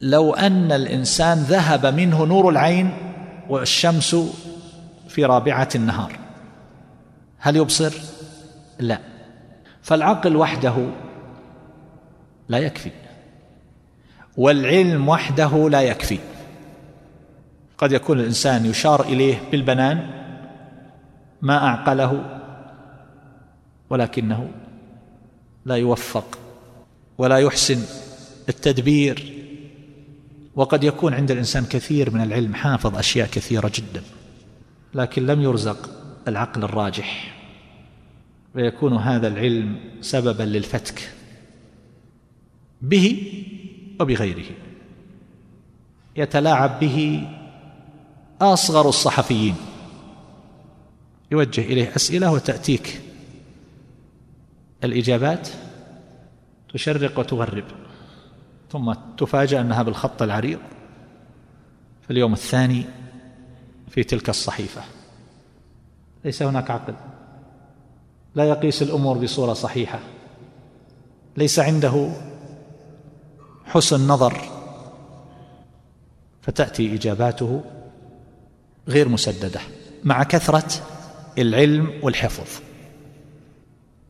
لو أن الإنسان ذهب منه نور العين والشمس في رابعة النهار. هل يبصر؟ لا. فالعقل وحده لا يكفي. والعلم وحده لا يكفي. قد يكون الإنسان يشار إليه بالبنان ما أعقله ولكنه لا يوفق ولا يحسن التدبير وقد يكون عند الإنسان كثير من العلم حافظ أشياء كثيرة جدا لكن لم يرزق العقل الراجح. ويكون هذا العلم سببا للفتك به وبغيره. يتلاعب به أصغر الصحفيين. يوجه إليه أسئلة وتأتيك الإجابات تشرق وتغرب. ثم تفاجأ أنها بالخط العريض. في اليوم الثاني في تلك الصحيفة. ليس هناك عقل. لا يقيس الأمور بصورة صحيحة. ليس عنده حسن نظر. فتأتي إجاباته غير مسددة مع كثرة العلم والحفظ.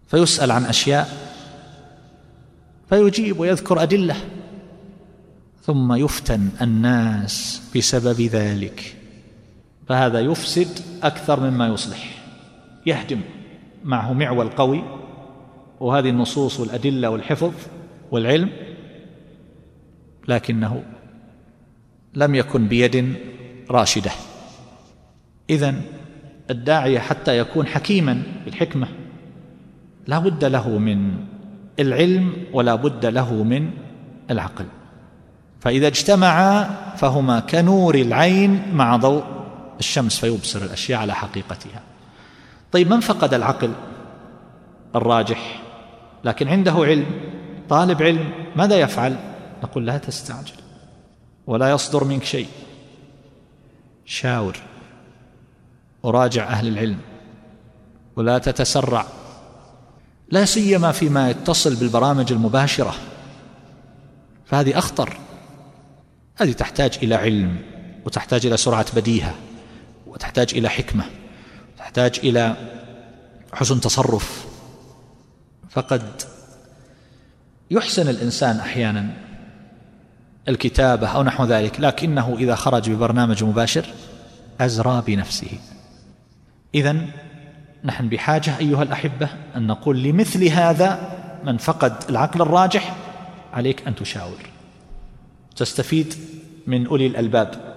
فيسأل عن أشياء فيجيب ويذكر أدلة. ثم يفتن الناس بسبب ذلك. فهذا يفسد أكثر مما يصلح يهدم معه معول قوي. وهذه النصوص والأدلة والحفظ والعلم لكنه لم يكن بيد راشدة. اذا الداعيه حتى يكون حكيما بالحكمة لا بد له من العلم ولا بد له من العقل. فإذا اجتمعا فهما كنور العين مع ضوء الشمس فيبصر الأشياء على حقيقتها. طيب من فقد العقل؟ الراجح. لكن عنده علم طالب علم ماذا يفعل؟ نقول لا تستعجل ولا يصدر منك شيء. شاور وراجع أهل العلم ولا تتسرع. لا سيما فيما يتصل بالبرامج المباشرة. فهذه أخطر. هذه تحتاج إلى علم وتحتاج إلى سرعة بديهة وتحتاج إلى حكمة تحتاج إلى حسن تصرف. فقد يحسن الإنسان أحيانا الكتابة أو نحو ذلك لكنه إذا خرج ببرنامج مباشر أزرى بنفسه. اذا نحن بحاجة أيها الأحبة أن نقول لمثل هذا من فقد العقل الراجح عليك أن تشاور. تستفيد من أولي الألباب.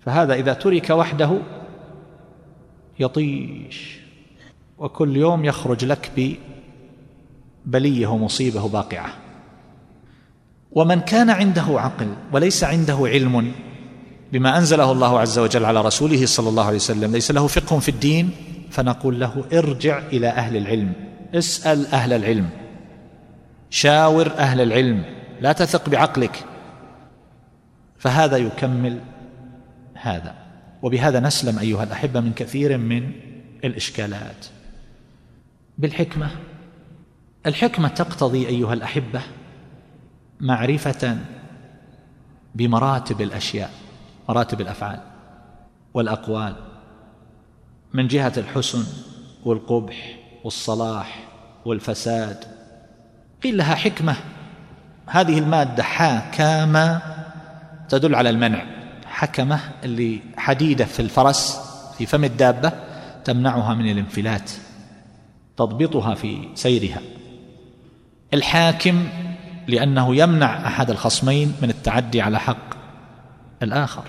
فهذا إذا ترك وحده يطيش وكل يوم يخرج لك ببلية ومصيبة باقعه ومن كان عنده عقل وليس عنده علم بما أنزله الله عز وجل على رسوله صلى الله عليه وسلم ليس له فقه في الدين فنقول له ارجع إلى أهل العلم. اسأل أهل العلم. شاور أهل العلم. لا تثق بعقلك. فهذا يكمل هذا. وبهذا نسلم أيها الأحبة من كثير من الإشكالات. بالحكمة. الحكمة تقتضي أيها الأحبة معرفة بمراتب الأشياء مراتب الأفعال والأقوال. من جهة الحسن والقبح والصلاح والفساد. قيل لها حكمة هذه المادة حاكامة تدل على المنع. حكمة اللي حديدة في الفرس في فم الدابة تمنعها من الانفلات تضبطها في سيرها. الحاكم لأنه يمنع أحد الخصمين من التعدي على حق الآخر.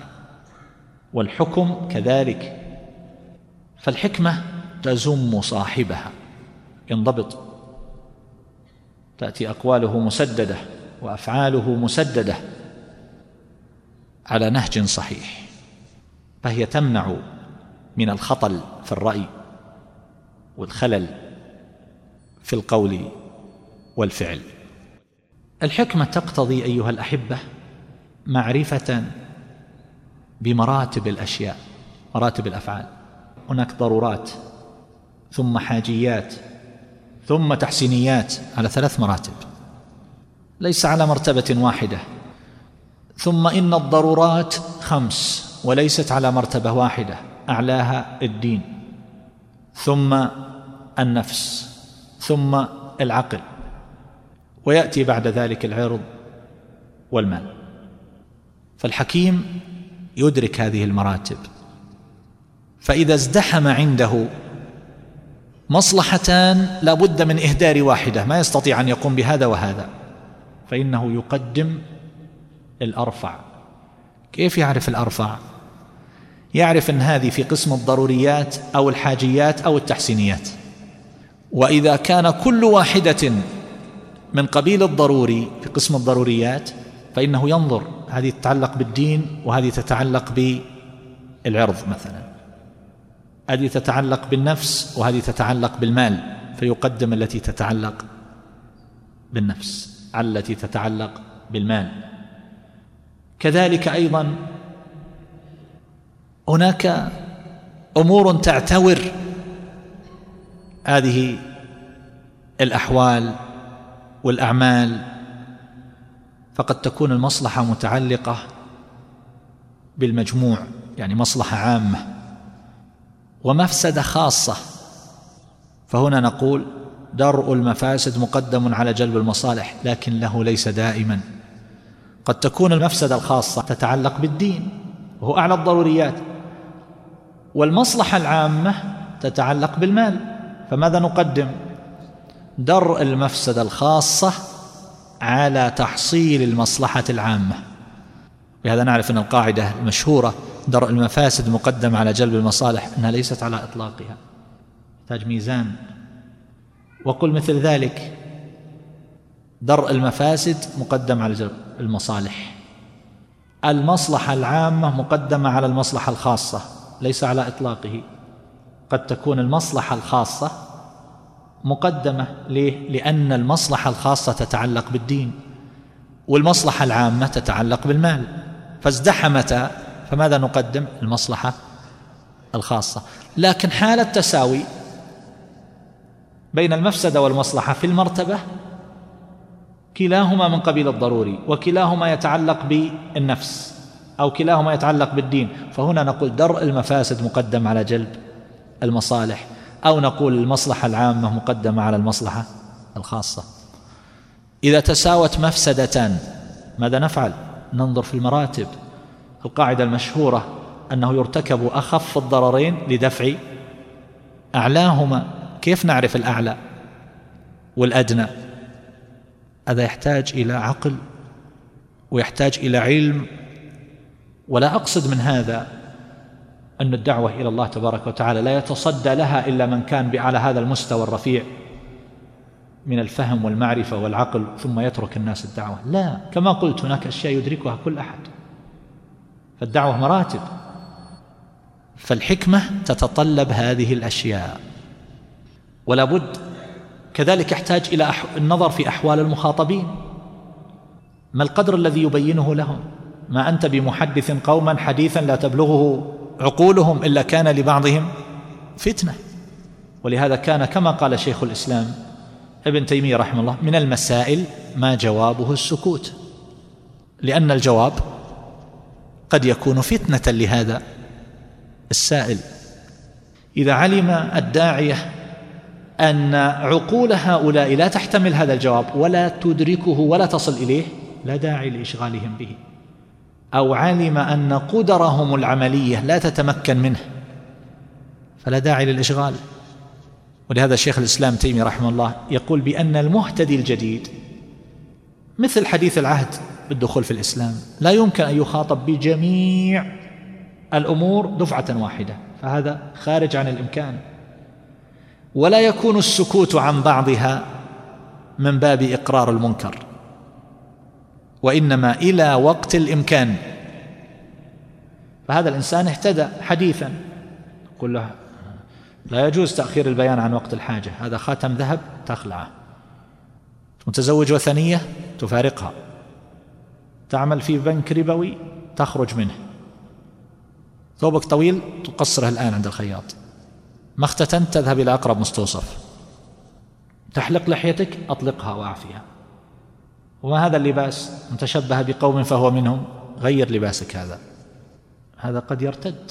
والحكم كذلك. فالحكمة تزم صاحبها. ينضبط. تأتي أقواله مسددة. وأفعاله مسددة على نهج صحيح فهي تمنع من الخطل في الرأي والخلل في القول والفعل. الحكمة تقتضي أيها الأحبة معرفة بمراتب الأشياء مراتب الأفعال. هناك ضرورات ثم حاجيات ثم تحسينيات على ثلاث مراتب. ليس على مرتبة واحدة. ثم إن الضرورات خمس وليست على مرتبة واحدة أعلاها الدين. ثم النفس ثم العقل. ويأتي بعد ذلك العرض والمال. فالحكيم يدرك هذه المراتب. فإذا ازدحم عنده مصلحتان لا بد من إهدار واحدة. ما يستطيع أن يقوم بهذا وهذا. فإنه يقدم الأرفع. كيف يعرف الأرفع؟ يعرف أن هذه في قسم الضروريات أو الحاجيات أو التحسينيات. وإذا كان كل واحدة من قبيل الضروري في قسم الضروريات فإنه ينظر هذه تتعلق بالدين وهذه تتعلق بالعرض مثلا. هذه تتعلق بالنفس وهذه تتعلق بالمال فيقدم التي تتعلق بالنفس. التي تتعلق بالمال. كذلك أيضا هناك أمور تعتور هذه الأحوال والأعمال فقد تكون المصلحة متعلقة بالمجموع يعني مصلحة عامة. ومفسدة خاصة. فهنا نقول درء المفاسد مقدم على جلب المصالح لكن له ليس دائما. قد تكون المفسدة الخاصة تتعلق بالدين وهو أعلى الضروريات. والمصلحة العامة تتعلق بالمال فماذا نقدم؟ درء المفسدة الخاصة على تحصيل المصلحة العامة. بهذا نعرف أن القاعدة المشهورة درء المفاسد مقدم على جلب المصالح أنها ليست على إطلاقها. تحتاج ميزان وقل مثل ذلك درء المفاسد مقدم على المصالح. المصلحة العامة مقدمة على المصلحة الخاصة ليس على إطلاقه. قد تكون المصلحة الخاصة مقدمة ليه؟ لأن المصلحة الخاصة تتعلق بالدين والمصلحة العامة تتعلق بالمال. فازدحمتا فماذا نقدم؟ المصلحة الخاصة. لكن حال التساوي بين المفسده والمصلحة في المرتبة كلاهما من قبيل الضروري وكلاهما يتعلق بالنفس أو كلاهما يتعلق بالدين. فهنا نقول درء المفاسد مقدم على جلب المصالح أو نقول المصلحة العامة مقدمة على المصلحة الخاصة. إذا تساوت مفسدتان ماذا نفعل؟ ننظر في المراتب. القاعدة المشهورة أنه يرتكب أخف الضررين لدفع أعلاهما. كيف نعرف الأعلى والأدنى؟ هذا يحتاج إلى عقل ويحتاج إلى علم ولا أقصد من هذا أن الدعوة إلى الله تبارك وتعالى لا يتصدى لها إلا من كان على هذا المستوى الرفيع من الفهم والمعرفة والعقل ثم يترك الناس الدعوة. لا كما قلت هناك أشياء يدركها كل أحد. فالدعوة مراتب. فالحكمة تتطلب هذه الأشياء. ولا بد كذلك يحتاج إلى النظر في أحوال المخاطبين. ما القدر الذي يبينه لهم؟ ما أنت بمحدث قوما حديثا لا تبلغه عقولهم إلا كان لبعضهم فتنة. ولهذا كان كما قال شيخ الإسلام ابن تيمية رحمه الله من المسائل ما جوابه السكوت. لأن الجواب قد يكون فتنة لهذا السائل. إذا علم الداعية أن عقول هؤلاء لا تحتمل هذا الجواب ولا تدركه ولا تصل إليه لا داعي لإشغالهم به. أو علم أن قدرهم العملية لا تتمكن منه فلا داعي للإشغال. ولهذا شيخ الإسلام تيمي رحمه الله يقول بأن المهتدي الجديد مثل حديث العهد بالدخول في الإسلام لا يمكن أن يخاطب بجميع الأمور دفعة واحدة فهذا خارج عن الإمكان. ولا يكون السكوت عن بعضها من باب إقرار المنكر وإنما إلى وقت الإمكان. فهذا الإنسان اهتدى حديثا. قل له لا يجوز تأخير البيان عن وقت الحاجة هذا خاتم ذهب تخلعه. متزوج وثنية تفارقها. تعمل في بنك ربوي تخرج منه. ثوبك طويل تقصره الآن عند الخياط. ما اختتنت تذهب إلى أقرب مستوصف. تحلق لحيتك أطلقها وأعفيها. وما هذا اللباس؟ متشبه بقوم فهو منهم. غير لباسك هذا. هذا قد يرتد.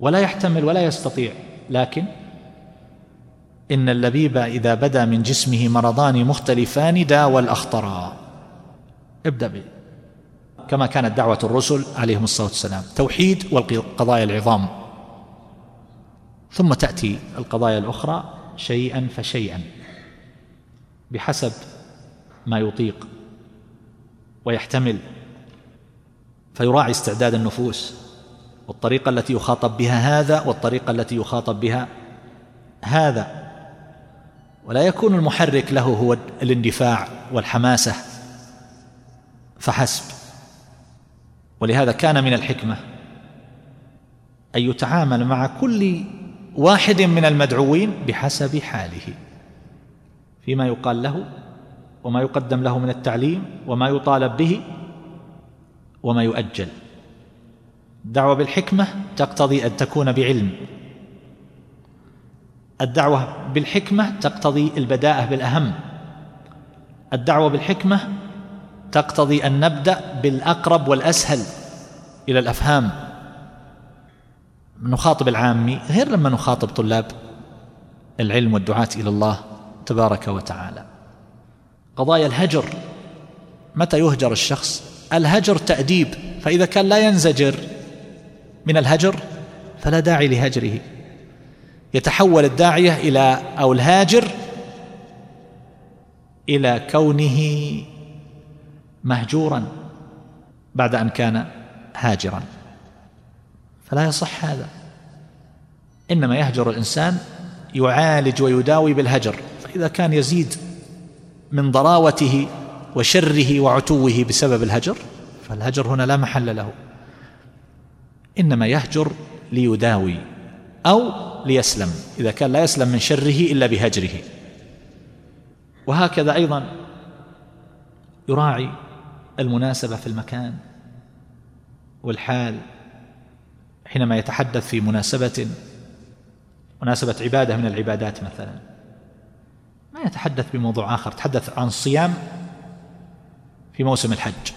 ولا يحتمل ولا يستطيع. لكن إن اللبيب إذا بدا من جسمه مرضان مختلفان داوى الأخطرا ابدأ به كما كانت دعوة الرسل عليهم الصلاة والسلام. توحيد والقضايا العظام. ثم تأتي القضايا الأخرى شيئا فشيئا بحسب ما يطيق ويحتمل فيراعي استعداد النفوس والطريقة التي يخاطب بها هذا والطريقة التي يخاطب بها هذا. ولا يكون المحرك له هو الاندفاع والحماسة فحسب. ولهذا كان من الحكمة أن يتعامل مع كل واحد من المدعوين بحسب حاله. فيما يقال له وما يقدم له من التعليم وما يطالب به وما يؤجل. الدعوة بالحكمة تقتضي أن تكون بعلم. الدعوة بالحكمة تقتضي البداءة بالأهم. الدعوة بالحكمة تقتضي أن نبدأ بالأقرب والأسهل إلى الأفهام. نخاطب العامي غير لما نخاطب طلاب العلم والدعاة إلى الله تبارك وتعالى. قضايا الهجر متى يهجر الشخص؟ الهجر تأديب فإذا كان لا ينزجر من الهجر فلا داعي لهجره. يتحول الداعية إلى أو الهاجر إلى كونه مهجورا بعد أن كان هاجرا. فلا يصح هذا. إنما يهجر الإنسان يعالج ويداوي بالهجر فإذا كان يزيد من ضراوته وشره وعتوه بسبب الهجر فالهجر هنا لا محل له. إنما يهجر ليداوي أو ليسلم إذا كان لا يسلم من شره إلا بهجره. وهكذا أيضا يراعي المناسبة في المكان والحال. حينما يتحدث في مناسبة مناسبة عبادة من العبادات مثلا. ما يتحدث بموضوع آخر تحدث عن الصيام في موسم الحج.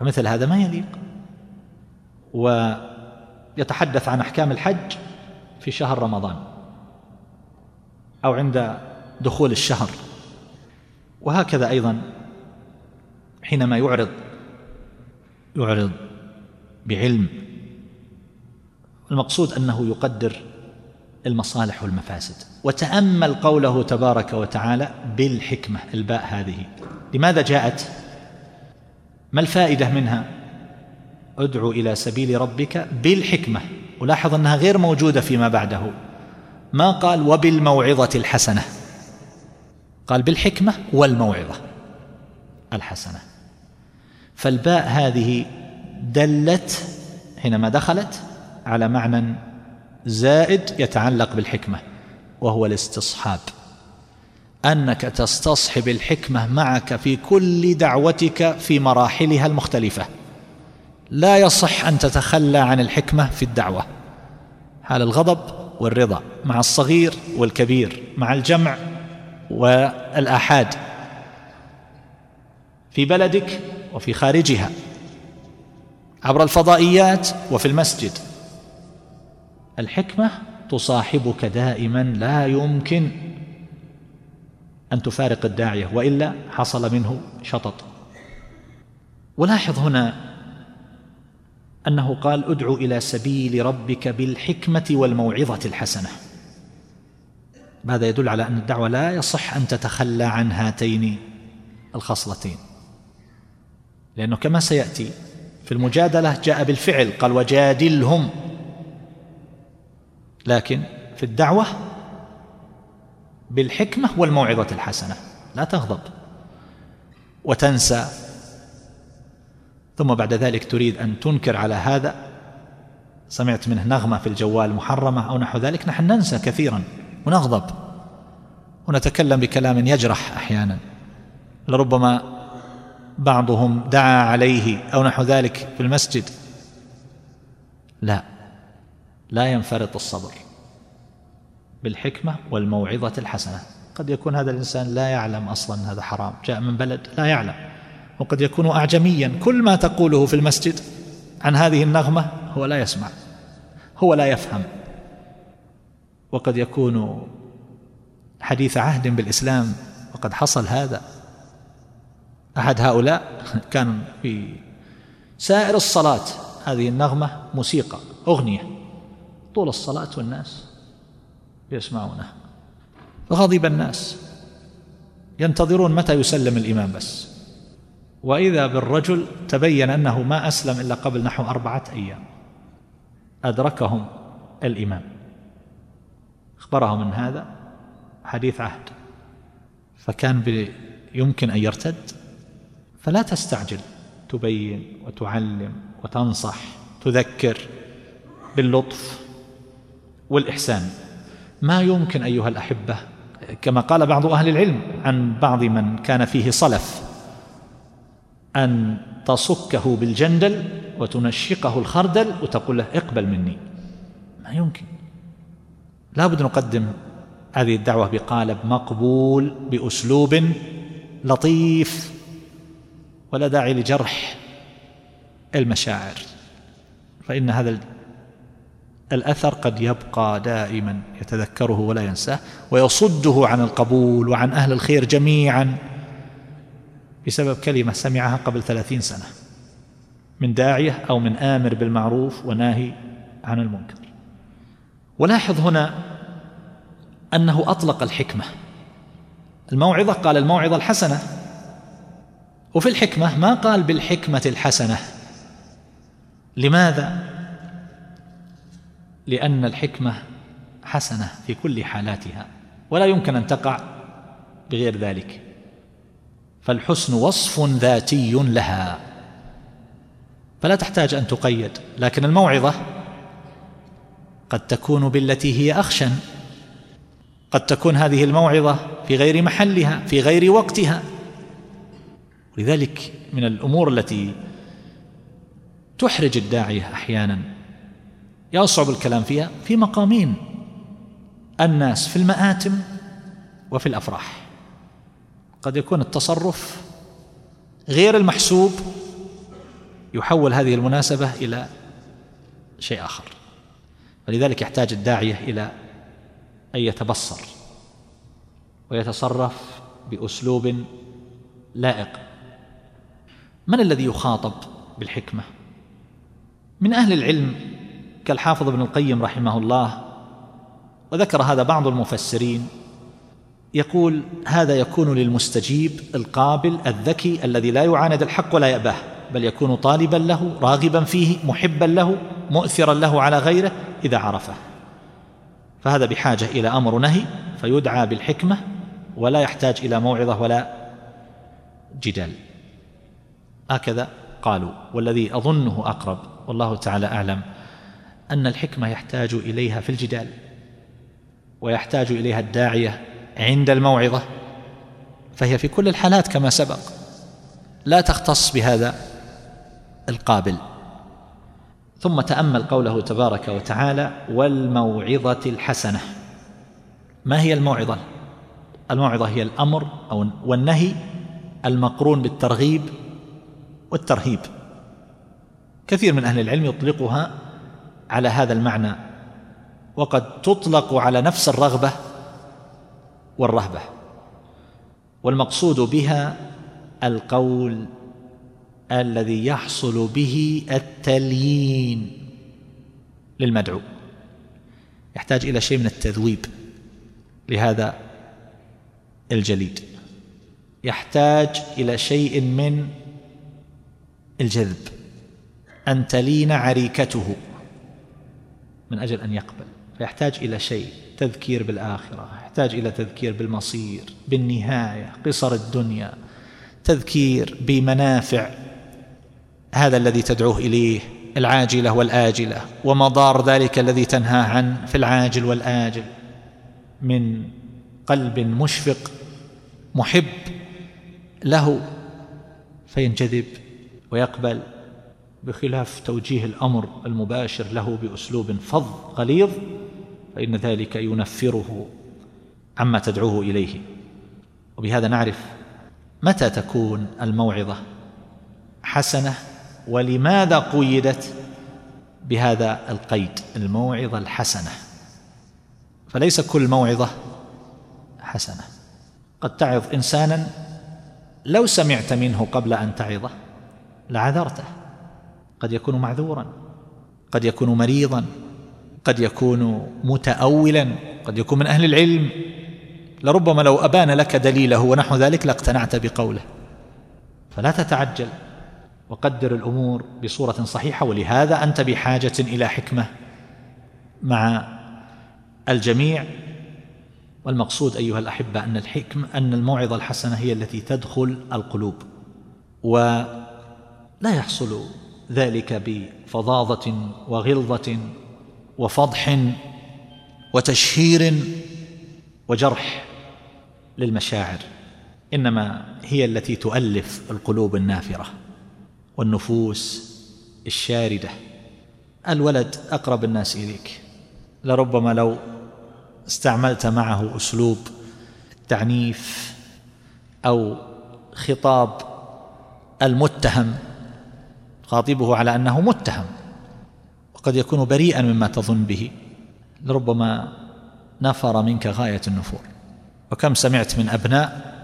فمثل هذا ما يليق. ويتحدث عن أحكام الحج في شهر رمضان أو عند دخول الشهر. وهكذا أيضا حينما يعرض يعرض بعلم المقصود أنه يقدر المصالح والمفاسد. وتأمل قوله تبارك وتعالى بالحكمة الباء هذه. لماذا جاءت؟ ما الفائدة منها؟ ادعو إلى سبيل ربك بالحكمة. ولاحظ أنها غير موجودة فيما بعده. ما قال وبالموعظة الحسنة؟ قال بالحكمة والموعظة الحسنة. فالباء هذه دلت حينما دخلت على معنى زائد يتعلق بالحكمة وهو الاستصحاب. أنك تستصحب الحكمة معك في كل دعوتك في مراحلها المختلفة. لا يصح أن تتخلى عن الحكمة في الدعوة. حال الغضب والرضا مع الصغير والكبير مع الجمع والآحاد. في بلدك وفي خارجها. عبر الفضائيات وفي المسجد. الحكمة تصاحبك دائما لا يمكن أن تفارق الداعية وإلا حصل منه شطط. ولاحظ هنا أنه قال ادعو إلى سبيل ربك بالحكمة والموعظة الحسنة. هذا يدل على أن الدعوة لا يصح أن تتخلى عن هاتين الخصلتين؟ لأنه كما سيأتي في المجادلة جاء بالفعل قال وجادلهم. لكن في الدعوة بالحكمة والموعظة الحسنة لا تغضب وتنسى. ثم بعد ذلك تريد أن تنكر على هذا. سمعت منه نغمة في الجوال محرمة أو نحو ذلك نحن ننسى كثيرا ونغضب ونتكلم بكلام يجرح أحيانا. لربما بعضهم دعا عليه أو نحو ذلك في المسجد. لا. لا ينفرط الصبر بالحكمة والموعظة الحسنة. قد يكون هذا الإنسان لا يعلم أصلا هذا حرام. جاء من بلد لا يعلم. وقد يكون أعجميا. كل ما تقوله في المسجد عن هذه النغمة هو لا يسمع هو لا يفهم. وقد يكون حديث عهد بالإسلام وقد حصل هذا. أحد هؤلاء كان في سائر الصلاة. هذه النغمة موسيقى أغنية. طول الصلاة والناس يسمعونها فغضب الناس. ينتظرون متى يسلم الإمام بس. وإذا بالرجل تبين أنه ما أسلم إلا قبل نحو أربعة أيام. أدركهم الإمام. أخبرهم من هذا حديث عهد. فكان يمكن أن يرتد. فلا تستعجل. تبين وتعلم وتنصح. تذكر باللطف. والإحسان. ما يمكن أيها الأحبة كما قال بعض أهل العلم عن بعض من كان فيه صلف أن تصكه بالجندل وتنشقه الخردل وتقول له اقبل مني. ما يمكن. لابد نقدم هذه الدعوة بقالب مقبول بأسلوب لطيف ولا داعي لجرح المشاعر. فإن هذا الأثر قد يبقى دائما يتذكره ولا ينساه ويصده عن القبول وعن أهل الخير جميعا بسبب كلمة سمعها قبل ثلاثين سنة من داعية أو من آمر بالمعروف وناهي عن المنكر. ولاحظ هنا أنه أطلق الحكمة. الموعظة قال الموعظة الحسنة. وفي الحكمة ما قال بالحكمة الحسنة. لماذا؟ لأن الحكمة حسنة في كل حالاتها ولا يمكن أن تقع بغير ذلك. فالحسن وصف ذاتي لها. فلا تحتاج أن تقيد لكن الموعظة قد تكون بالتي هي أخشن. قد تكون هذه الموعظة في غير محلها في غير وقتها. لذلك من الأمور التي تحرج الداعيه أحيانا يصعب الكلام فيها في مقامين. الناس في المآتم وفي الأفراح. قد يكون التصرف غير المحسوب يحول هذه المناسبة إلى شيء آخر. ولذلك يحتاج الداعية إلى أن يتبصر ويتصرف بأسلوب لائق. من الذي يخاطب بالحكمة؟ من أهل العلم كالحافظ ابن القيم رحمه الله وذكر هذا بعض المفسرين. يقول هذا يكون للمستجيب القابل الذكي الذي لا يعاند الحق ولا يأباه بل يكون طالبا له راغبا فيه محبا له مؤثرا له على غيره إذا عرفه. فهذا بحاجة إلى أمر نهي فيدعى بالحكمة ولا يحتاج إلى موعظة ولا جدال. هكذا قالوا والذي أظنه أقرب والله تعالى أعلم. أن الحكمة يحتاج إليها في الجدال ويحتاج إليها الداعية عند الموعظة فهي في كل الحالات كما سبق. لا تختص بهذا القابل. ثم تأمل قوله تبارك وتعالى والموعظة الحسنة. ما هي الموعظة؟ الموعظة هي الأمر أو والنهي المقرون بالترغيب والترهيب. كثير من أهل العلم يطلقها على هذا المعنى. وقد تطلق على نفس الرغبة والرهبة. والمقصود بها القول الذي يحصل به التليين للمدعو. يحتاج إلى شيء من التذويب لهذا الجليد. يحتاج إلى شيء من الجذب. أن تلين عريكته. من أجل أن يقبل. فيحتاج إلى شيء تذكير بالآخرة يحتاج إلى تذكير بالمصير بالنهاية قصر الدنيا تذكير بمنافع هذا الذي تدعوه إليه العاجلة والآجلة ومضار ذلك الذي تنهى عنه في العاجل والآجل من قلب مشفق محب له فينجذب ويقبل. بخلاف توجيه الأمر المباشر له بأسلوب فظ غليظ فإن ذلك ينفره عما تدعوه إليه. وبهذا نعرف متى تكون الموعظة حسنة ولماذا قيدت بهذا القيد الموعظة الحسنة. فليس كل موعظة حسنة. قد تعظ إنسانا لو سمعت منه قبل أن تعظه لعذرته. قد يكون معذورا قد يكون مريضا قد يكون متأولا قد يكون من أهل العلم. لربما لو أبان لك دليله ونحو ذلك لاقتنعت بقوله. فلا تتعجل وقدر الأمور بصورة صحيحة. ولهذا أنت بحاجة إلى حكمة مع الجميع. والمقصود أيها الأحبة أن الحكم أن الموعظة الحسنة هي التي تدخل القلوب ولا يحصل ذلك بفظاظة وغلظة وفضح وتشهير وجرح للمشاعر. إنما هي التي تؤلف القلوب النافرة والنفوس الشاردة. الولد أقرب الناس إليك. لربما لو استعملت معه أسلوب التعنيف أو خطاب المتهم خاطبه على أنه متهم وقد يكون بريئا مما تظن به. لربما نفر منك غاية النفور. وكم سمعت من أبناء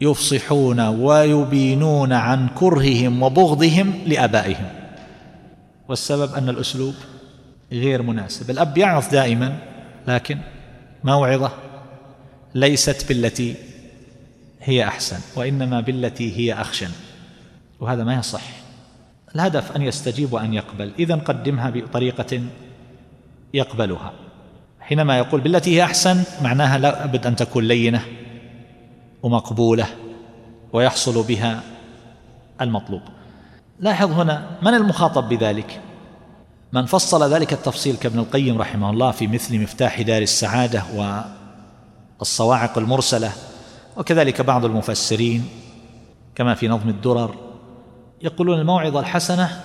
يفصحون ويبينون عن كرههم وبغضهم لآبائهم. والسبب أن الأسلوب غير مناسب. الأب يعظ دائما لكن موعظة ليست بالتي هي أحسن وإنما بالتي هي أخشن. وهذا ما يصح. الهدف أن يستجيب وأن يقبل. اذا قدمها بطريقة يقبلها. حينما يقول بالتي هي أحسن معناها لا بد أن تكون لينة ومقبولة ويحصل بها المطلوب. لاحظ هنا من المخاطب بذلك؟ من فصل ذلك التفصيل كابن القيم رحمه الله في مثل مفتاح دار السعادة والصواعق المرسلة وكذلك بعض المفسرين كما في نظم الدرر يقولون الموعظة الحسنة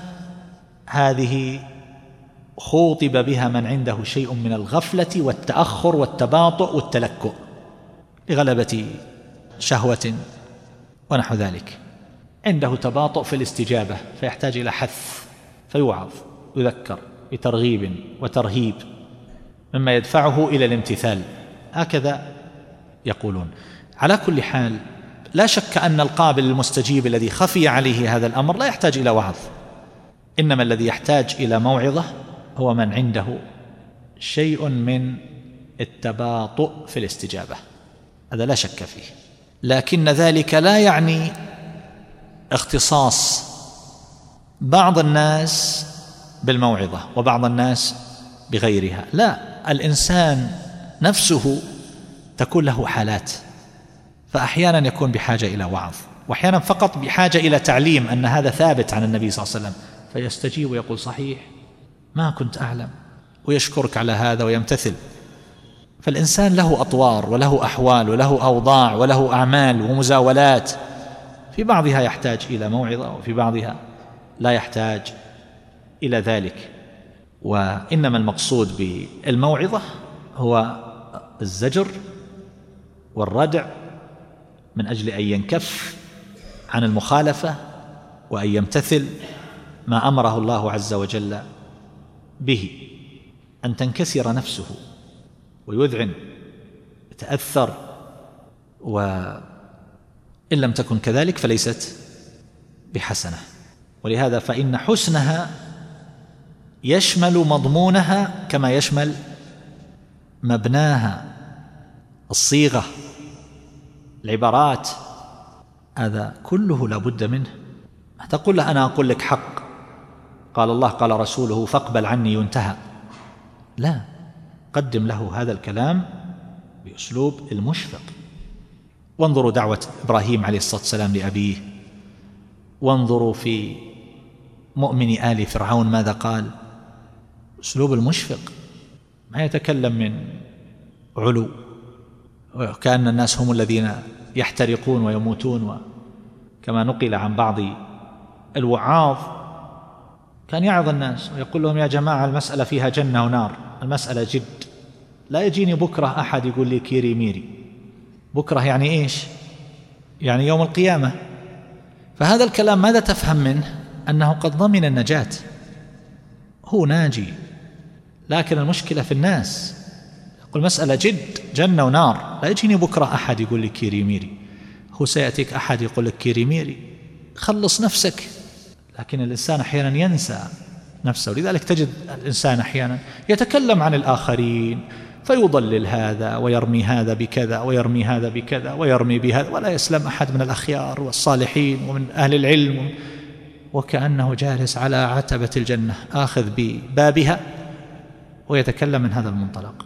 هذه خوطب بها من عنده شيء من الغفلة والتأخر والتباطؤ والتلكؤ لغلبه شهوة ونحو ذلك. عنده تباطؤ في الاستجابة فيحتاج إلى حث فيوعظ يذكر بترغيب وترهيب مما يدفعه إلى الامتثال. هكذا يقولون. على كل حال لا شك أن القابل المستجيب الذي خفي عليه هذا الأمر لا يحتاج إلى وعظ. إنما الذي يحتاج إلى موعظة هو من عنده شيء من التباطؤ في الاستجابة. هذا لا شك فيه. لكن ذلك لا يعني اختصاص بعض الناس بالموعظة وبعض الناس بغيرها. لا الإنسان نفسه تكون له حالات فأحيانا يكون بحاجة إلى وعظ وأحيانا فقط بحاجة إلى تعليم أن هذا ثابت عن النبي صلى الله عليه وسلم. فيستجيب ويقول صحيح ما كنت أعلم. ويشكرك على هذا ويمتثل. فالإنسان له أطوار وله أحوال وله أوضاع وله أعمال ومزاولات. في بعضها يحتاج إلى موعظة وفي بعضها لا يحتاج إلى ذلك. وإنما المقصود بالموعظة هو الزجر والردع من أجل أن ينكف عن المخالفة وأن يمتثل ما أمره الله عز وجل به أن تنكسر نفسه ويذعن يتاثر وإن لم تكن كذلك فليست بحسنة. ولهذا فإن حسنها يشمل مضمونها كما يشمل مبناها الصيغة. العبارات. هذا كله لا بد منه. تقول له أنا أقول لك حق. قال الله قال رسوله فاقبل عني ينتهى. لا قدم له هذا الكلام بأسلوب المشفق. وانظروا دعوة إبراهيم عليه الصلاة والسلام لأبيه. وانظروا في مؤمن آل فرعون ماذا قال. أسلوب المشفق. ما يتكلم من علو. وكأن الناس هم الذين يحترقون ويموتون كما نقل عن بعض الوعاظ. كان يعظ الناس ويقول لهم يا جماعة المسألة فيها جنة ونار المسألة جد. لا يجيني بكرة أحد يقول لي كيري ميري. بكرة يعني إيش؟ يعني يوم القيامة. فهذا الكلام ماذا تفهم منه؟ أنه قد ضمن النجاة. هو ناجي لكن المشكلة في الناس. مسألة جد جنة ونار. لا يجيني بكرة أحد يقول لي كيري ميري. هو سيأتيك أحد يقول لك كيري ميري. خلص نفسك. لكن الإنسان أحيانا ينسى نفسه. ولذلك تجد الإنسان أحيانا يتكلم عن الآخرين فيضلل هذا ويرمي هذا بكذا ويرمي هذا بكذا ويرمي بهذا ولا يسلم أحد من الأخيار والصالحين ومن أهل العلم. وكأنه جالس على عتبة الجنة آخذ ببابها ويتكلم من هذا المنطلق.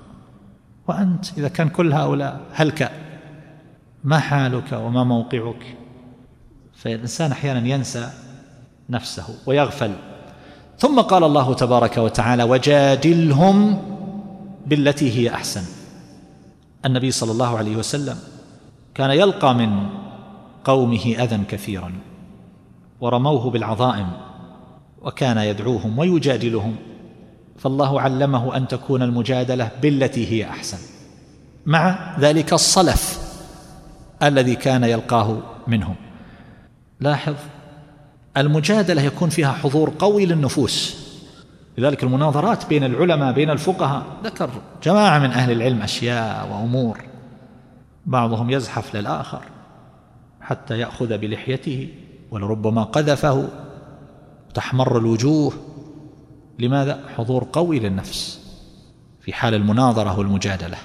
وأنت إذا كان كل هؤلاء هلك ما حالك وما موقعك؟ فالإنسان أحيانا ينسى نفسه ويغفل. ثم قال الله تبارك وتعالى وجادلهم بالتي هي أحسن. النبي صلى الله عليه وسلم كان يلقى من قومه أذى كثيرا ورموه بالعظائم وكان يدعوهم ويجادلهم. فالله علمه أن تكون المجادلة بالتي هي أحسن. مع ذلك الصلف الذي كان يلقاه منهم. لاحظ المجادلة يكون فيها حضور قوي للنفوس. لذلك المناظرات بين العلماء بين الفقهاء. ذكر جماعة من أهل العلم أشياء وأمور. بعضهم يزحف للآخر حتى يأخذ بلحيته ولربما قذفه تحمر الوجوه. لماذا حضور قوي للنفس في حال المناظرة والمجادلة؟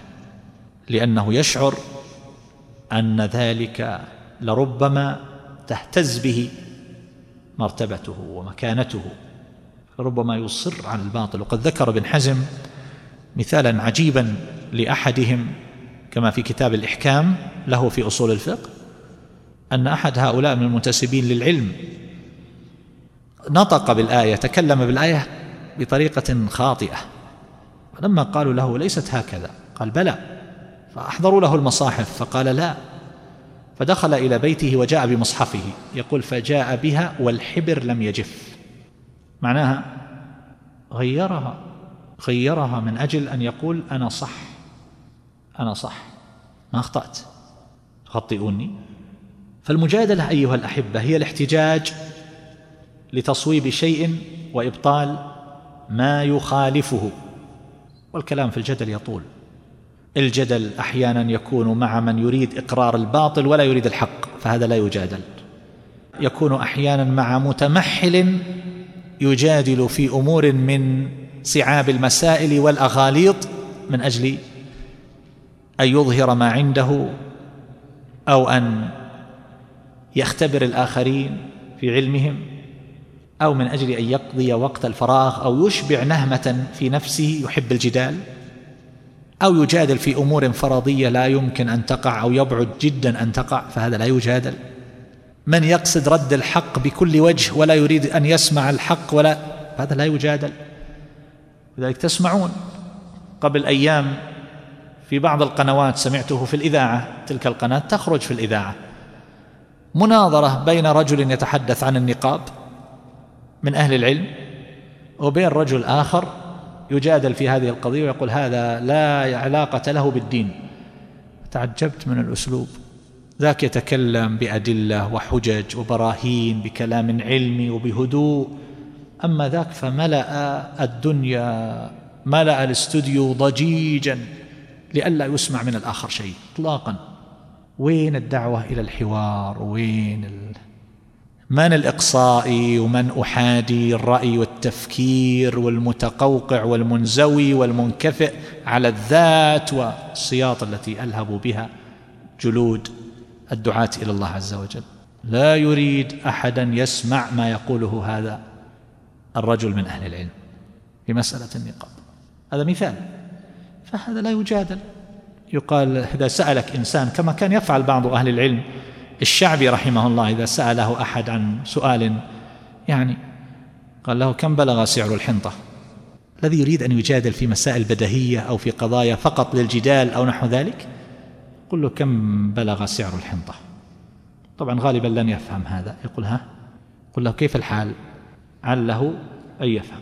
لأنه يشعر أن ذلك لربما تهتز به مرتبته ومكانته ربما يصر على الباطل. وقد ذكر ابن حزم مثالا عجيبا لأحدهم كما في كتاب الإحكام له في أصول الفقه أن أحد هؤلاء من المنتسبين للعلم نطق بالآية تكلم بالآية بطريقة خاطئة. فلما قالوا له ليست هكذا قال بلى. فأحضروا له المصاحف فقال لا. فدخل إلى بيته وجاء بمصحفه يقول فجاء بها والحبر لم يجف. معناها غيرها غيرها من أجل أن يقول أنا صح أنا صح ما أخطأت تخطئوني فالمجادلة أيها الأحبة هي الاحتجاج لتصويب شيء وإبطال ما يخالفه. والكلام في الجدل يطول. الجدل أحيانا يكون مع من يريد إقرار الباطل ولا يريد الحق فهذا لا يجادل. يكون أحيانا مع متمحل يجادل في أمور من صعاب المسائل والأغاليط من أجل أن يظهر ما عنده أو أن يختبر الآخرين في علمهم. أو من أجل أن يقضي وقت الفراغ أو يشبع نهمة في نفسه يحب الجدال أو يجادل في أمور فرضية لا يمكن أن تقع أو يبعد جدا أن تقع فهذا لا يجادل. من يقصد رد الحق بكل وجه ولا يريد أن يسمع الحق ولا هذا لا يجادل. لذلك تسمعون. قبل أيام في بعض القنوات سمعته في الإذاعة تلك القناة تخرج في الإذاعة. مناظرة بين رجل يتحدث عن النقاب. من أهل العلم وبين رجل آخر يجادل في هذه القضية ويقول هذا لا علاقة له بالدين. تعجبت من الأسلوب. ذاك يتكلم بأدلة وحجج وبراهين بكلام علمي وبهدوء. أما ذاك فملأ الدنيا ملأ الاستوديو ضجيجا لئلا يسمع من الآخر شيء اطلاقا. وين الدعوة إلى الحوار؟ وين ال... من الاقصائي ومن أحادي الرأي والتفكير والمتقوقع والمنزوي والمنكفئ على الذات والسياط التي ألهب بها جلود الدعاة إلى الله عز وجل. لا يريد أحدا يسمع ما يقوله هذا الرجل من أهل العلم في مسألة النقاب. هذا مثال. فهذا لا يجادل. يقال إذا سألك إنسان كما كان يفعل بعض أهل العلم الشعبي رحمه الله إذا سأله أحد عن سؤال يعني قال له كم بلغ سعر الحنطة؟ الذي يريد أن يجادل في مسائل بدهية أو في قضايا فقط للجدال أو نحو ذلك؟ قل له كم بلغ سعر الحنطة؟ طبعا غالبا لن يفهم هذا. يقول ها؟ قل له كيف الحال؟ عله أن يفهم.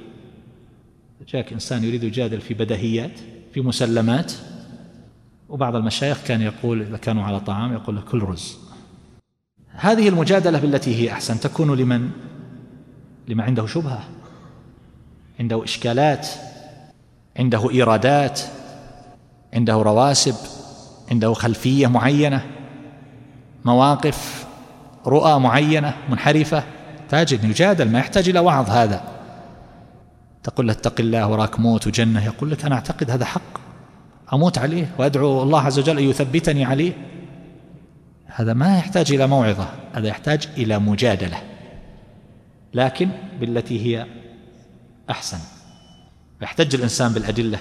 جاءك إنسان يريد يجادل في بدهيات في مسلمات وبعض المشايخ كان يقول إذا كانوا على طعام يقول له كل رز. هذه المجادلة بالتي هي أحسن تكون لمن؟ لمن عنده شبهة عنده إشكالات عنده إيرادات عنده رواسب عنده خلفية معينة مواقف رؤى معينة منحرفة. أن يجادل ما يحتاج إلى وعظ هذا. تقول له اتق الله وراك موت وجنة. يقول لك أنا أعتقد هذا حق. أموت عليه وأدعو الله عز وجل أن يثبتني عليه. هذا ما يحتاج إلى موعظة هذا يحتاج إلى مجادلة. لكن بالتي هي أحسن. يحتج الإنسان بالأدلة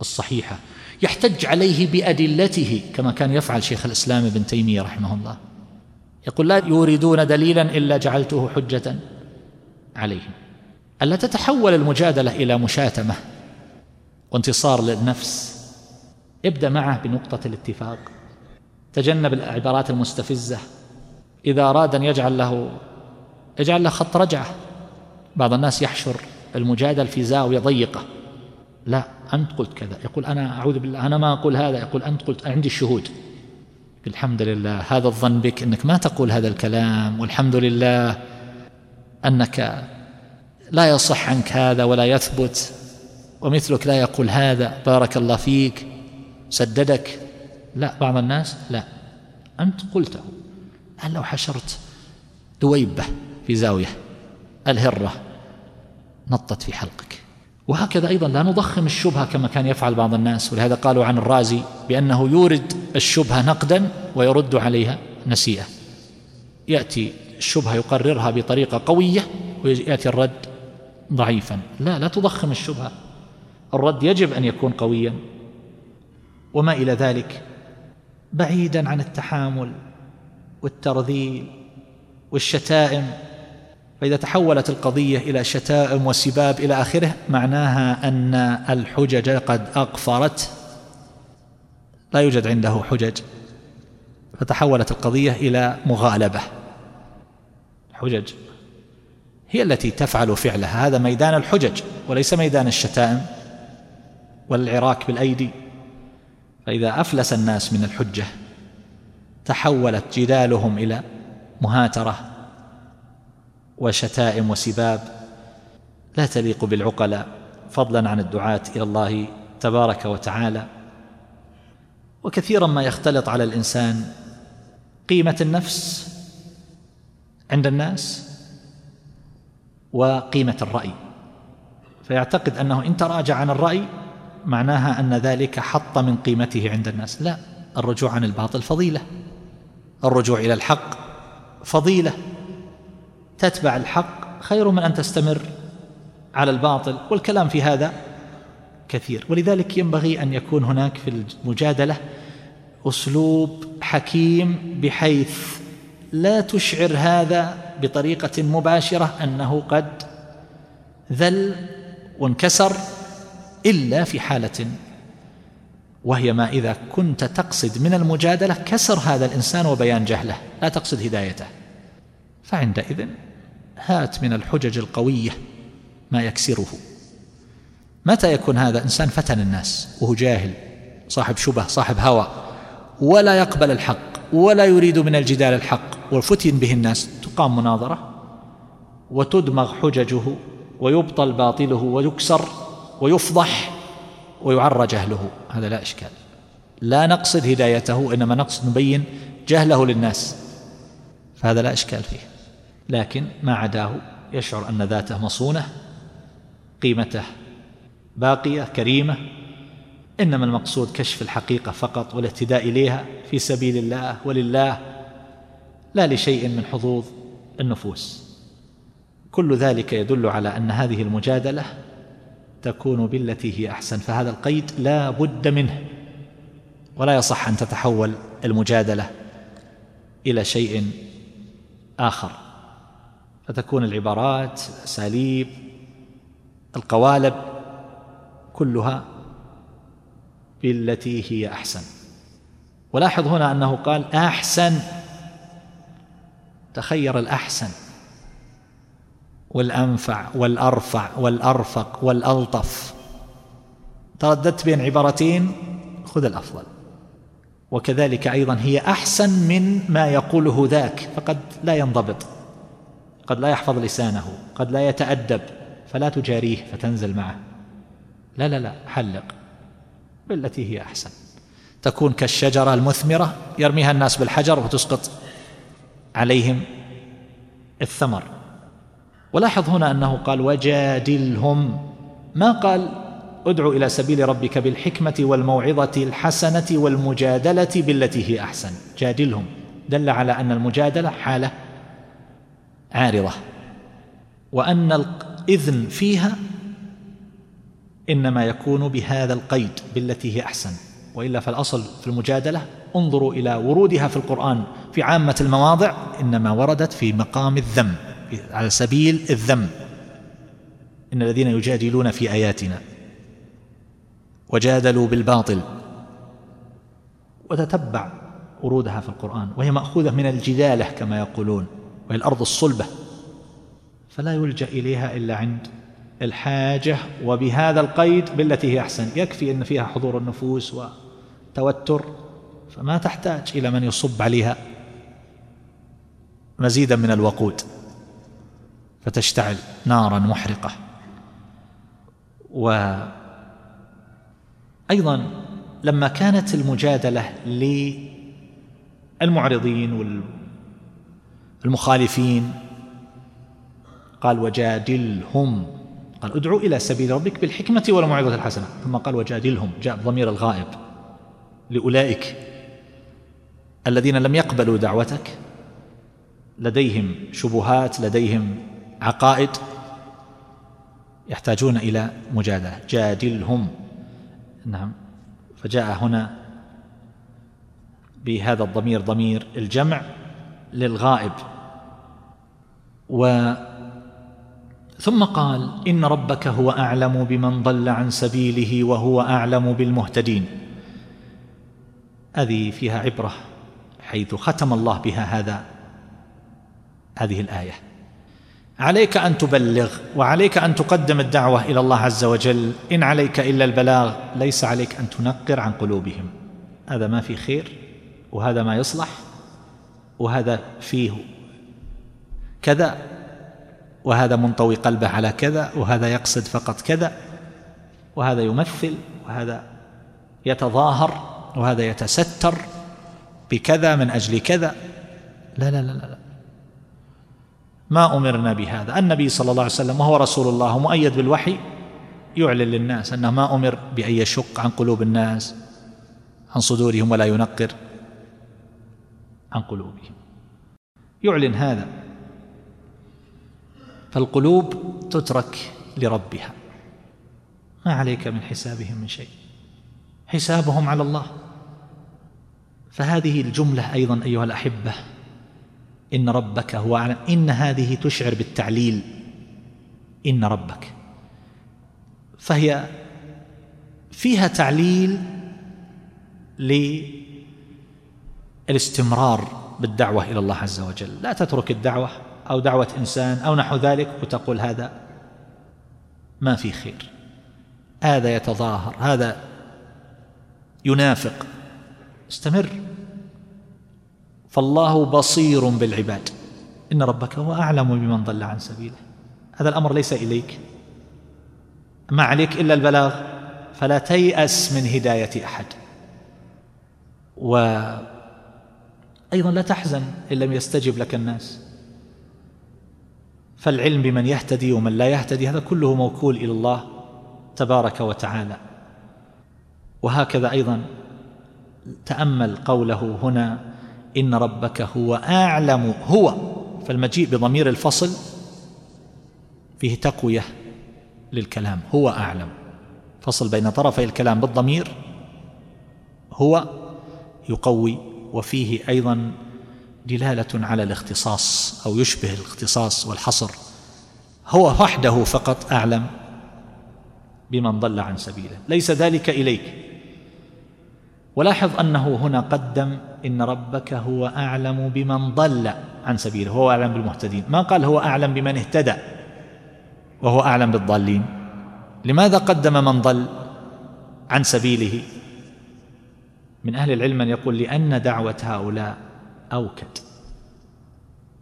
الصحيحة. يحتج عليه بأدلته كما كان يفعل شيخ الإسلام ابن تيمية رحمه الله. يقول لا يوردون دليلا إلا جعلته حجة عليهم. ألا تتحول المجادلة إلى مشاتمة وانتصار للنفس؟ ابدأ معه بنقطة الاتفاق. تجنب العبارات المستفزة. إذا أراد أن يجعل له يجعل له خط رجعة. بعض الناس يحشر المجادل في زاوية ضيقة لا أنت قلت كذا. يقول أنا أعوذ بالله أنا ما أقول هذا. يقول أنت قلت عندي الشهود. الحمد لله هذا الظن بك أنك ما تقول هذا الكلام والحمد لله أنك لا يصح عنك هذا ولا يثبت ومثلك لا يقول هذا. بارك الله فيك. سددك. لا بعض الناس لا. أنت قلته هل لو حشرت دويبة في زاوية الهرة نطت في حلقك. وهكذا أيضا لا نضخم الشبهة كما كان يفعل بعض الناس. ولهذا قالوا عن الرازي بأنه يورد الشبهة نقدا ويرد عليها نسيئة. يأتي الشبهة يقررها بطريقة قوية ويأتي الرد ضعيفا. لا لا تضخم الشبهة. الرد يجب أن يكون قويا. وما إلى ذلك؟ بعيدا عن التحامل والترذيل والشتائم. فإذا تحولت القضية إلى شتائم وسباب إلى آخره معناها أن الحجج قد أقفرت. لا يوجد عنده حجج. فتحولت القضية إلى مغالبة. حجج هي التي تفعل فعلها. هذا ميدان الحجج وليس ميدان الشتائم والعراك بالأيدي. فإذا أفلس الناس من الحجة تحولت جدالهم إلى مهاترة وشتائم وسباب لا تليق بالعقلاء فضلا عن الدعاة إلى الله تبارك وتعالى. وكثيرا ما يختلط على الإنسان قيمة النفس عند الناس وقيمة الرأي. فيعتقد أنه إن تراجع عن الرأي معناها أن ذلك حط من قيمته عند الناس. لا الرجوع عن الباطل فضيلة. الرجوع إلى الحق فضيلة. تتبع الحق خير من أن تستمر على الباطل والكلام في هذا كثير. ولذلك ينبغي أن يكون هناك في المجادلة أسلوب حكيم بحيث لا تشعر هذا بطريقة مباشرة أنه قد ذل وانكسر إلا في حالة وهي ما إذا كنت تقصد من المجادلة كسر هذا الإنسان وبيان جهله لا تقصد هدايته. فعندئذ هات من الحجج القوية ما يكسره. متى يكون هذا إنسان فتن الناس؟ وهو جاهل صاحب شبه صاحب هوى ولا يقبل الحق ولا يريد من الجدال الحق والفتن به الناس تقام مناظرة وتدمغ حججه ويبطل باطله ويكسر ويفضح ويعرى جهله هذا لا إشكال. لا نقصد هدايته إنما نقصد نبين جهله للناس. فهذا لا إشكال فيه. لكن ما عداه يشعر أن ذاته مصونة قيمته باقية كريمة. إنما المقصود كشف الحقيقة فقط والاهتداء إليها في سبيل الله ولله لا لشيء من حظوظ النفوس. كل ذلك يدل على أن هذه المجادلة تكون بالتي هي أحسن فهذا القيد لا بد منه. ولا يصح أن تتحول المجادلة إلى شيء آخر. فتكون العبارات الأساليب القوالب كلها بالتي هي أحسن. ولاحظ هنا أنه قال أحسن تخير الأحسن. والأنفع والأرفع والأرفق والألطف. ترددت بين عبارتين؟ خذ الأفضل. وكذلك أيضا هي أحسن من ما يقوله ذاك فقد لا ينضبط قد لا يحفظ لسانه قد لا يتأدب فلا تجاريه فتنزل معه. لا لا لا حلق بالتي هي أحسن. تكون كالشجرة المثمرة يرميها الناس بالحجر وتسقط عليهم الثمر. ولاحظ هنا أنه قال وجادلهم. ما قال؟ ادع إلى سبيل ربك بالحكمة والموعظة الحسنة والمجادلة بالتي هي أحسن. جادلهم. دل على أن المجادلة حالة عارضة. وأن الإذن فيها إنما يكون بهذا القيد بالتي هي أحسن. وإلا فالأصل في المجادلة انظروا إلى ورودها في القرآن في عامة المواضع إنما وردت في مقام الذم. على سبيل الذم. إن الذين يجادلون في آياتنا وجادلوا بالباطل وتتبع ورودها في القرآن وهي مأخوذة من الجدالة كما يقولون وهي الأرض الصلبة فلا يلجأ إليها إلا عند الحاجة وبهذا القيد بالتي هي أحسن. يكفي إن فيها حضور النفوس وتوتر فما تحتاج إلى من يصب عليها مزيدا من الوقود. فتشتعل نارا محرقة. وأيضا لما كانت المجادلة للمعرضين والمخالفين قال وجادلهم قال ادعو إلى سبيل ربك بالحكمة والموعظة الحسنة. ثم قال وجادلهم جاء ضمير الغائب لأولئك الذين لم يقبلوا دعوتك. لديهم شبهات لديهم عقائد يحتاجون إلى مجادلة. جادلهم. نعم. فجاء هنا بهذا الضمير ضمير الجمع للغائب. و ثم قال إن ربك هو أعلم بمن ضل عن سبيله وهو أعلم بالمهتدين. هذه فيها عبرة حيث ختم الله بها هذا هذه الآية. عليك أن تبلغ وعليك أن تقدم الدعوة إلى الله عز وجل. إن عليك إلا البلاغ ليس عليك أن تنقر عن قلوبهم. هذا ما في خير وهذا ما يصلح وهذا فيه كذا وهذا منطوي قلبه على كذا وهذا يقصد فقط كذا وهذا يمثل وهذا يتظاهر وهذا يتستر بكذا من أجل كذا. لا لا لا لا ما أمرنا بهذا. النبي صلى الله عليه وسلم وهو رسول الله مؤيد بالوحي يعلن للناس أنه ما أمر بأن يشق عن قلوب الناس عن صدورهم ولا ينقر عن قلوبهم. يعلن هذا. فالقلوب تترك لربها. ما عليك من حسابهم من شيء. حسابهم على الله. فهذه الجملة أيضا أيها الأحبة إن ربك هو أعلم. إن هذه تشعر بالتعليل. إن ربك. فهي فيها تعليل للاستمرار بالدعوة إلى الله عز وجل. لا تترك الدعوة أو دعوة إنسان أو نحو ذلك وتقول هذا ما في خير. هذا يتظاهر. هذا ينافق. استمر. فالله بصير بالعباد. إن ربك هو أعلم بمن ضل عن سبيله. هذا الأمر ليس إليك. ما عليك إلا البلاغ. فلا تيأس من هداية أحد. وأيضا لا تحزن إن لم يستجب لك الناس. فالعلم بمن يهتدي ومن لا يهتدي هذا كله موكول إلى الله تبارك وتعالى. وهكذا أيضا تأمل قوله هنا إن ربك هو أعلم. هو فالمجيء بضمير الفصل فيه تقوية للكلام. هو أعلم. فصل بين طرفي الكلام بالضمير. هو يقوي وفيه أيضا دلالة على الاختصاص أو يشبه الاختصاص والحصر. هو وحده فقط أعلم بمن ضل عن سبيله. ليس ذلك إليك. ولاحظ أنه هنا قدم إن ربك هو أعلم بمن ضل عن سبيله هو أعلم بالمهتدين. ما قال هو أعلم بمن اهتدى؟ وهو أعلم من أهل العلم من يقول لأن دعوة هؤلاء أوكد.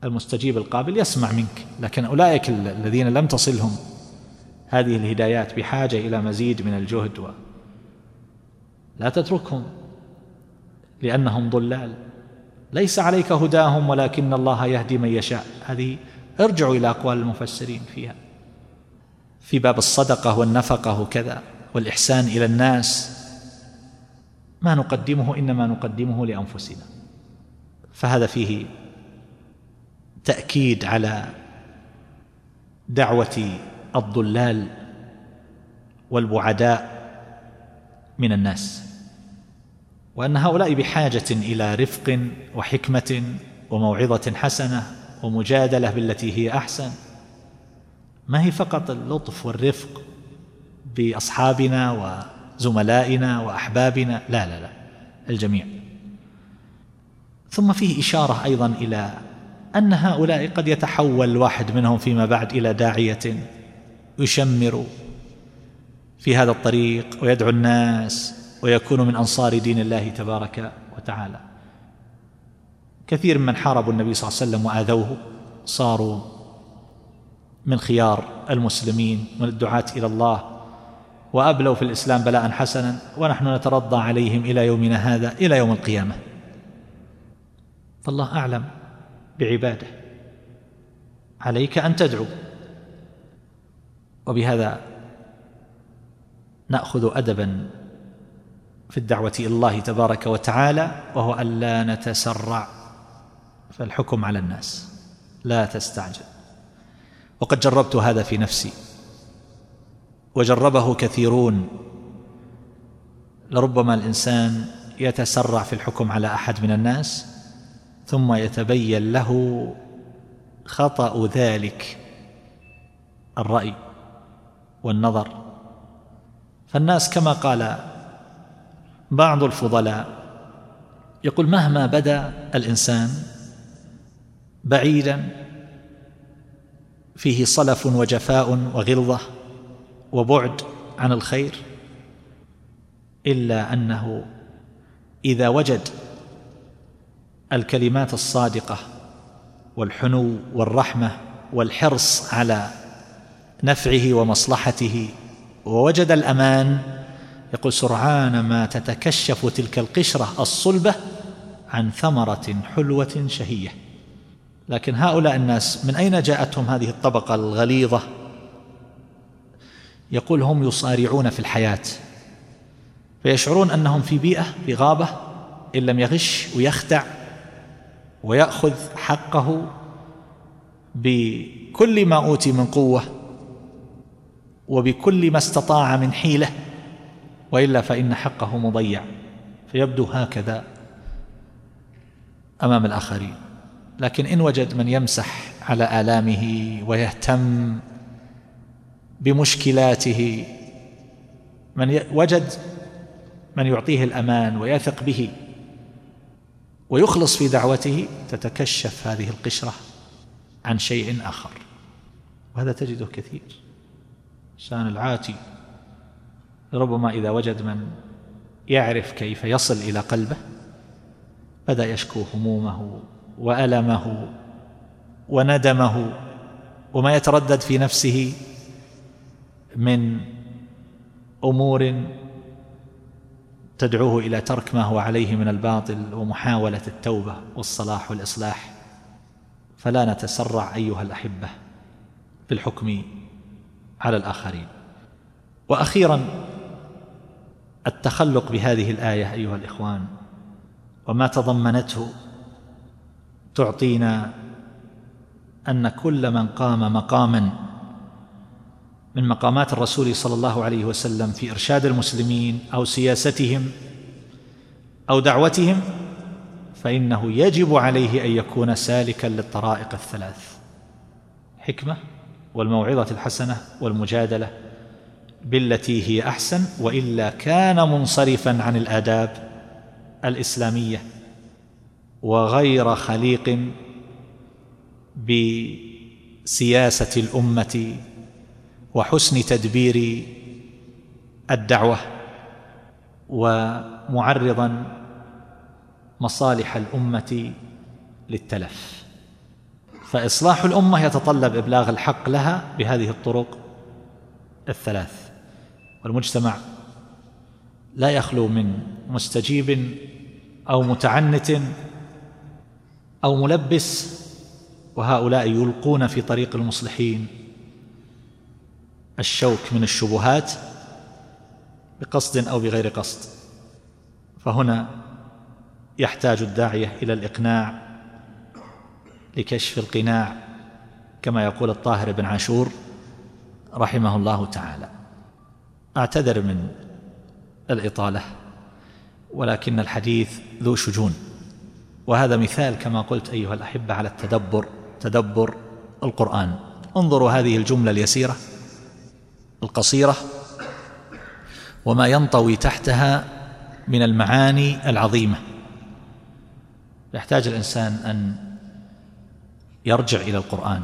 المستجيب القابل يسمع منك لكن أولئك الذين لم تصلهم هذه الهدايات بحاجة إلى مزيد من الجهد و لا تتركهم. لأنهم ضلال. ليس عليك هداهم ولكن الله يهدي من يشاء. هذه ارجعوا إلى أقوال المفسرين فيها. في باب الصدقة والنفقة وكذا والإحسان إلى الناس. ما نقدمه إنما نقدمه لأنفسنا. فهذا فيه تأكيد على دعوة الضلال والبعداء من الناس. وأن هؤلاء بحاجة إلى رفق وحكمة وموعظة حسنة ومجادلة بالتي هي أحسن. ما هي فقط اللطف والرفق بأصحابنا وزملائنا وأحبابنا؟ لا لا لا الجميع. ثم فيه إشارة أيضا إلى أن هؤلاء قد يتحول واحد منهم فيما بعد إلى داعية يشمر في هذا الطريق ويدعو الناس ويكون من أنصار دين الله تبارك وتعالى. كثير من حاربوا النبي صلى الله عليه وسلم وآذوه صاروا من خيار المسلمين من الدعاة إلى الله وأبلوا في الإسلام بلاء حسنا ونحن نترضى عليهم إلى يومنا هذا إلى يوم القيامة. فالله أعلم بعباده. عليك أن تدعو. وبهذا نأخذ ادبا في الدعوة إلى الله تبارك وتعالى وهو الا نتسرع في الحكم على الناس. لا تستعجل. وقد جربت هذا في نفسي. وجربه كثيرون. لربما الإنسان يتسرع في الحكم على أحد من الناس ثم يتبين له خطأ ذلك الرأي والنظر. فالناس كما قال بعض الفضلاء يقول مهما بدا الإنسان بعيدا فيه صلف وجفاء وغلظة وبعد عن الخير إلا أنه إذا وجد الكلمات الصادقة والحنو والرحمة والحرص على نفعه ومصلحته ووجد الأمان يقول سرعان ما تتكشف تلك القشرة الصلبة عن ثمرة حلوة شهية. لكن هؤلاء الناس من أين جاءتهم هذه الطبقة الغليظة؟ يقول هم يصارعون في الحياة فيشعرون أنهم في بيئة في غابة إن لم يغش ويخدع ويأخذ حقه بكل ما أوتي من قوة وبكل ما استطاع من حيلة. وإلا فإن حقه مضيع. فيبدو هكذا أمام الآخرين. لكن إن وجد من يمسح على آلامه ويهتم بمشكلاته من وجد من يعطيه الأمان ويثق به ويخلص في دعوته تتكشف هذه القشرة عن شيء آخر. وهذا تجده كثير. الإنسان العاتي. ربما إذا وجد من يعرف كيف يصل إلى قلبه بدأ يشكو همومه وألمه وندمه وما يتردد في نفسه من أمور تدعوه إلى ترك ما هو عليه من الباطل ومحاولة التوبة والصلاح والإصلاح. فلا نتسرع أيها الأحبة في الحكم على الآخرين. وأخيرا التخلق بهذه الآية أيها الإخوان وما تضمنته تعطينا أن كل من قام مقاما من مقامات الرسول صلى الله عليه وسلم في إرشاد المسلمين أو سياستهم أو دعوتهم فإنه يجب عليه أن يكون سالكا للطرائق الثلاث حكمة والموعظة الحسنة والمجادلة. بالتي هي أحسن وإلا كان منصرفا عن الآداب الإسلامية وغير خليق بسياسة الأمة وحسن تدبير الدعوة ومعرضا مصالح الأمة للتلف. فإصلاح الأمة يتطلب إبلاغ الحق لها بهذه الطرق الثلاث. والمجتمع لا يخلو من مستجيب أو متعنت أو ملبس وهؤلاء يلقون في طريق المصلحين الشوك من الشبهات بقصد أو بغير قصد. فهنا يحتاج الداعية إلى الإقناع لكشف القناع كما يقول الطاهر بن عاشور رحمه الله تعالى. أعتذر من الإطالة ولكن الحديث ذو شجون. وهذا مثال كما قلت أيها الأحبة على التدبر تدبر القرآن. انظروا هذه الجملة اليسيرة القصيرة وما ينطوي تحتها من المعاني العظيمة. يحتاج الإنسان أن يرجع إلى القرآن.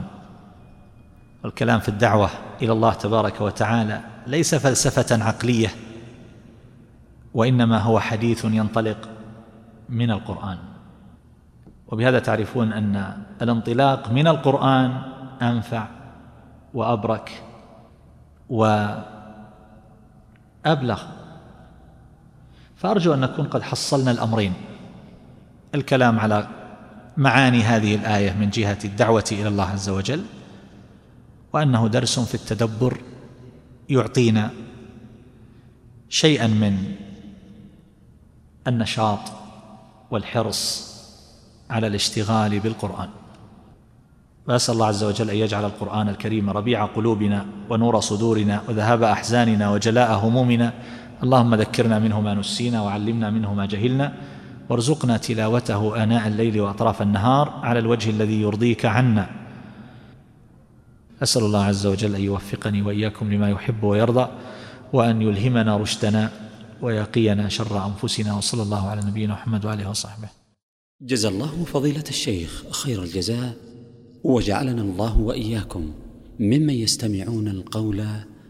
الكلام في الدعوة إلى الله تبارك وتعالى ليس فلسفة عقلية وإنما هو حديث ينطلق من القرآن. وبهذا تعرفون أن الانطلاق من القرآن أنفع وأبرك وأبلغ. فأرجو أن نكون قد حصلنا الأمرين. الكلام على معاني هذه الآية من جهة الدعوة إلى الله عز وجل. وأنه درس في التدبر يعطينا شيئا من النشاط والحرص على الاشتغال بالقرآن. وأسأل الله عز وجل أن يجعل القرآن الكريم ربيع قلوبنا ونور صدورنا وذهاب أحزاننا وجلاء همومنا. اللهم ذكرنا منه ما نسينا وعلمنا منه ما جهلنا. وارزقنا تلاوته آناء الليل وأطراف النهار على الوجه الذي يرضيك عنا. أسأل الله عز وجل أن يوفقني وإياكم لما يحب ويرضى وأن يلهمنا رشدنا ويقينا شر أنفسنا وصلى الله على نبينا محمد وآله وصحبه. جزى الله فضيلة الشيخ خير الجزاء وجعلنا الله وإياكم ممن يستمعون القول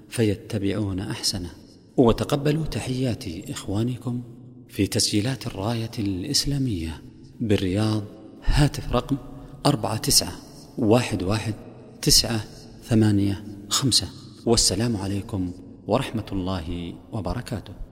فيتبعون أحسنه. وتقبلوا تحيات إخوانكم في تسجيلات الراية الإسلامية بالرياض هاتف رقم أربعة تسعة واحد واحد تسعة ثمانية خمسة. والسلام عليكم ورحمة الله وبركاته.